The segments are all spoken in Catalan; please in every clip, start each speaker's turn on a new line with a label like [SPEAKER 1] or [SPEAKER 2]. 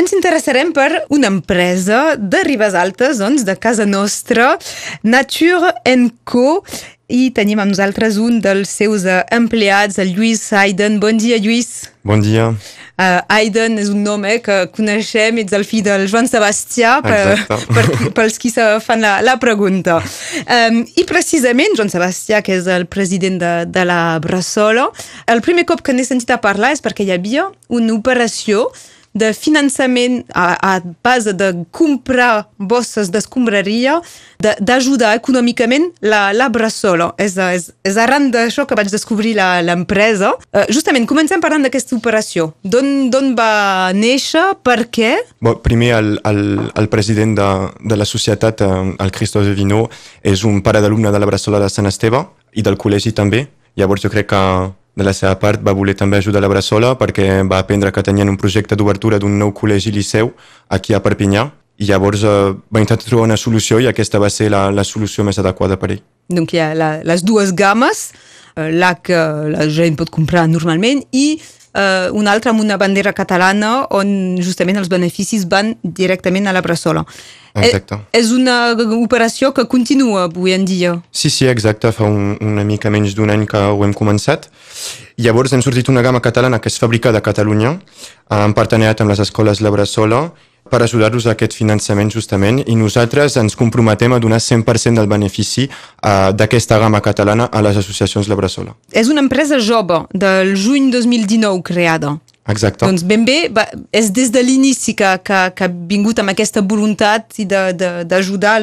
[SPEAKER 1] Ens interessarem per una empresa de Ribes Altes, doncs, de casa nostra, Nature Co, i tenim amb nosaltres un dels seus uh, empleats, el Lluís Aiden. Bon dia, Lluís.
[SPEAKER 2] Bon dia.
[SPEAKER 1] Uh, Aiden és un nom eh, que coneixem, ets el fill del Joan Sebastià, per, per, pels qui se fan la, la pregunta. Um, I precisament, Joan Sebastià, que és el president de, de la Bressola, el primer cop que n'he sentit a parlar és perquè hi havia una operació de finançament a, a base de comprar bosses d'escombraria, d'ajudar econòmicament la, la Bressola. És, és, és arran d'això que vaig descobrir l'empresa. Uh, justament, comencem parlant d'aquesta operació. D'on va néixer? Per què?
[SPEAKER 2] Bon, primer, el, el, el president de, de la societat, eh, el Christophe Vinó, és un pare d'alumne de la Bressola de Sant Esteve i del col·legi també. Llavors jo crec que de la seva part va voler també ajudar la Bressola perquè va aprendre que tenien un projecte d'obertura d'un nou col·legi-liceu aquí a Perpinyà i llavors eh, va intentar trobar una solució i aquesta va ser la, la solució més adequada per ell.
[SPEAKER 1] Donc hi ha la, les dues games, eh, la que la gent pot comprar normalment i eh, una altra amb una bandera catalana on justament els beneficis van directament a la Bressola.
[SPEAKER 2] Exacte.
[SPEAKER 1] És una operació que continua avui en dia.
[SPEAKER 2] Sí, sí, exacte. Fa un, una mica menys d'un any que ho hem començat. Llavors hem sortit una gamma catalana que és fabricada a Catalunya, en partenariat amb les escoles La Bressola, per ajudar-los a aquest finançament justament i nosaltres ens comprometem a donar 100% del benefici uh, d'aquesta gamma catalana a les associacions La Bressola.
[SPEAKER 1] És una empresa jove, del juny 2019 creada.
[SPEAKER 2] Exacte.
[SPEAKER 1] Doncs ben bé, va, és des de l'inici que, que, que ha vingut amb aquesta voluntat d'ajudar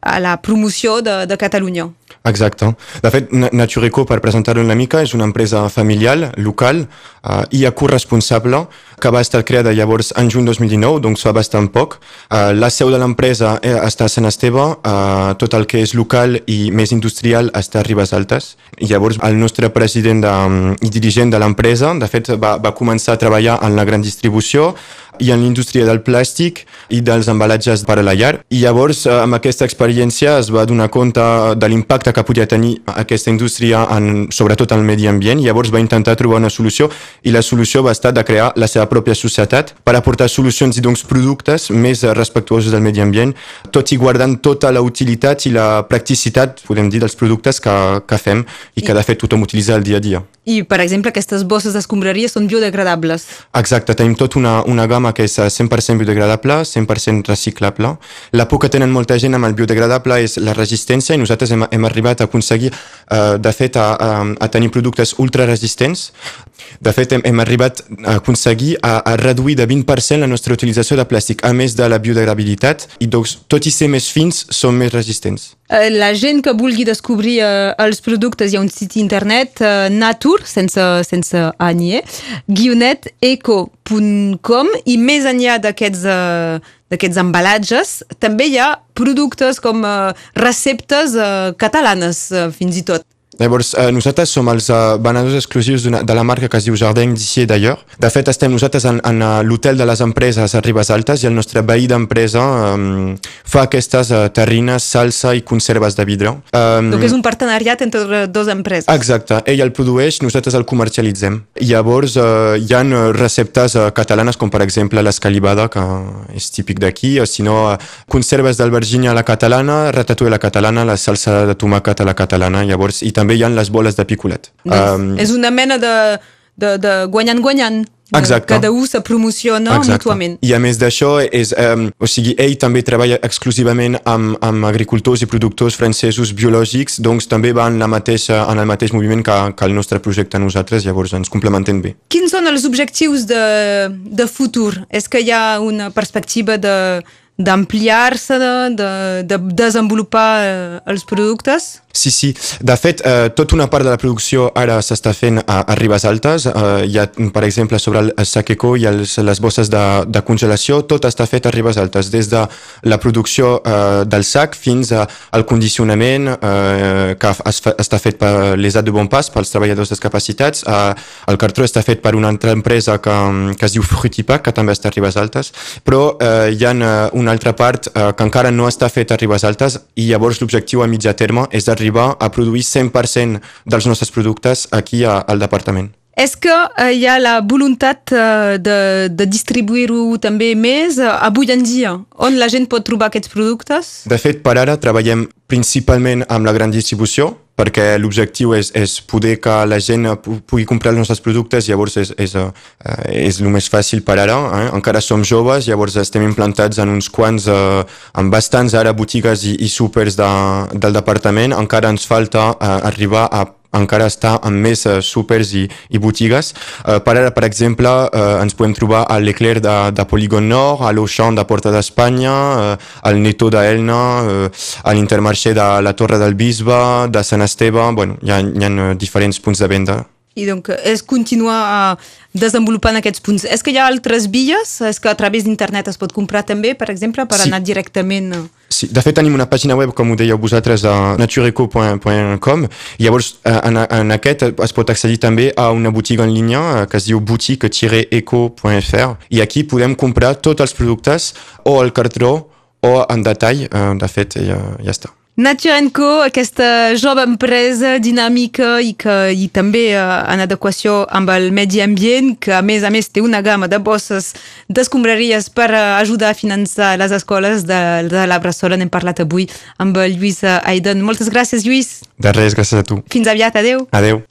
[SPEAKER 1] a la promoció de, de Catalunya.
[SPEAKER 2] Exacte. De fet, Natureco, per presentar-ho una mica, és una empresa familiar, local uh, i ecoresponsable que va estar creada llavors en juny 2019, doncs fa bastant poc. Uh, la seu de l'empresa eh, està a Sant Esteve, uh, tot el que és local i més industrial està a Ribes Altes. Llavors el nostre president de, um, i dirigent de l'empresa, de fet, va, va començar a treballar en la gran distribució, i en l'indústria del plàstic i dels embalatges per a la llar. I llavors, eh, amb aquesta experiència, es va donar compte de l'impacte que podia tenir aquesta indústria, en, sobretot en el medi ambient. Llavors va intentar trobar una solució i la solució va estar de crear la seva pròpia societat per aportar solucions i doncs productes més respectuosos del medi ambient, tot i guardant tota la utilitat i la practicitat, podem dir, dels productes que, que fem i que de fet tothom utilitza el dia a dia.
[SPEAKER 1] I, per exemple, aquestes bosses d'escombraria són biodegradables.
[SPEAKER 2] Exacte, tenim tota una, una gamma que és 100% biodegradable, 100% reciclable. La por que tenen molta gent amb el biodegradable és la resistència i nosaltres hem, hem arribat a aconseguir, uh, de fet, a, a, a tenir productes ultraresistents. De fet, hem, hem arribat a aconseguir a, a reduir de 20% la nostra utilització de plàstic, a més de la biodegradabilitat, i doncs, tot i ser més fins, són més resistents.
[SPEAKER 1] Eh, la gent que vulgui descobrir uh, els productes, hi ha un sit internet, uh, Natur, sense, sense any, eh? guioneteco.com i més enllà d'aquests uh, d'aquests embalatges, també hi ha productes com uh, receptes uh, catalanes, fins i tot.
[SPEAKER 2] Llavors, eh, nosaltres som els eh, venedors exclusius de la marca que es diu Jardin d'ici d'ailleurs. De fet, estem nosaltres en, en uh, l'hotel de les empreses a Ribes Altes i el nostre veí d'empresa um, fa aquestes uh, terrines, salsa i conserves de vidre.
[SPEAKER 1] Um, Donc és un partenariat entre dues empreses.
[SPEAKER 2] Exacte. Ell el produeix, nosaltres el comercialitzem. Llavors, uh, hi ha receptes uh, catalanes com per exemple l'escalivada, que és típic d'aquí, o si no, uh, conserves d'albergínia a la catalana, ratatouille a la catalana, la salsa de tomàquet a la catalana, llavors, i també també hi ha les boles de picolet.
[SPEAKER 1] Um, és una mena de, de, de guanyant-guanyant.
[SPEAKER 2] Exacte.
[SPEAKER 1] Cada un se promociona Exacte. mútuament.
[SPEAKER 2] I a més d'això, és, um, o sigui, ell també treballa exclusivament amb, amb agricultors i productors francesos biològics, doncs també va en, la mateixa, en el mateix moviment que, que el nostre projecte nosaltres, llavors ens complementem bé.
[SPEAKER 1] Quins són els objectius de, de futur? És que hi ha una perspectiva de d'ampliar-se, de, de, de desenvolupar eh, els productes?
[SPEAKER 2] Sí, sí. De fet, eh, tota una part de la producció ara s'està fent a, a Ribes Altes. Eh, hi ha, per exemple, sobre el Saqueco i els, les bosses de, de congelació, tot està fet a Ribes Altes, des de la producció eh, del sac fins al condicionament eh, que es fa, està fet per l'ESAT de Bon Pas, pels treballadors discapacitats. Eh, el cartró està fet per una altra empresa que, que es diu Frutipac, que també està a Ribes Altes, però eh, hi ha eh, una altra part eh, que encara no està feta a Ribes Altes i llavors l'objectiu a mitjà terme és arribar a produir 100% dels nostres productes aquí a, al departament.
[SPEAKER 1] És que eh, hi ha la voluntat eh, de, de distribuir-ho també més eh, avui en dia, on la gent pot trobar aquests productes?
[SPEAKER 2] De fet, per ara treballem principalment amb la gran distribució, perquè l'objectiu és, és poder que la gent pugui comprar els nostres productes, llavors és, és, uh, és el més fàcil per ara. Eh? Encara som joves, llavors estem implantats en uns quants, uh, en bastants ara botigues i, i súpers de, del departament. Encara ens falta uh, arribar a encara està amb més uh, súpers i, i botigues. Uh, per ara, per exemple, uh, ens podem trobar a l'Eclair de, de Polígon Nord, a l'Auchan de Porta d'Espanya, uh, al Neto d'Elna, uh, a l'Intermarché de la Torre del Bisbe, de Sant Esteve, bueno, hi ha, hi ha diferents punts de venda.
[SPEAKER 1] I donc és continuar desenvolupant aquests punts. És que hi ha altres vies? És que a través d'internet es pot comprar també, per exemple, per sí. anar directament...
[SPEAKER 2] Sí, de fet tenim una pàgina web, com ho dèieu vosaltres, a natureco.com. Llavors, en, en aquest es pot accedir també a una botiga en línia que es diu boutique-eco.fr i aquí podem comprar tots els productes o al cartró o en detall. De fet, ja, ja està.
[SPEAKER 1] Nature Co, aquesta jove empresa dinàmica i, que, i també uh, en adequació amb el medi ambient, que a més a més té una gamma de bosses d'escombraries per uh, ajudar a finançar les escoles de, de la Bressola. N'hem parlat avui amb Lluís Aiden. Moltes gràcies, Lluís.
[SPEAKER 2] De res, gràcies a tu.
[SPEAKER 1] Fins aviat, adeu.
[SPEAKER 2] Adeu.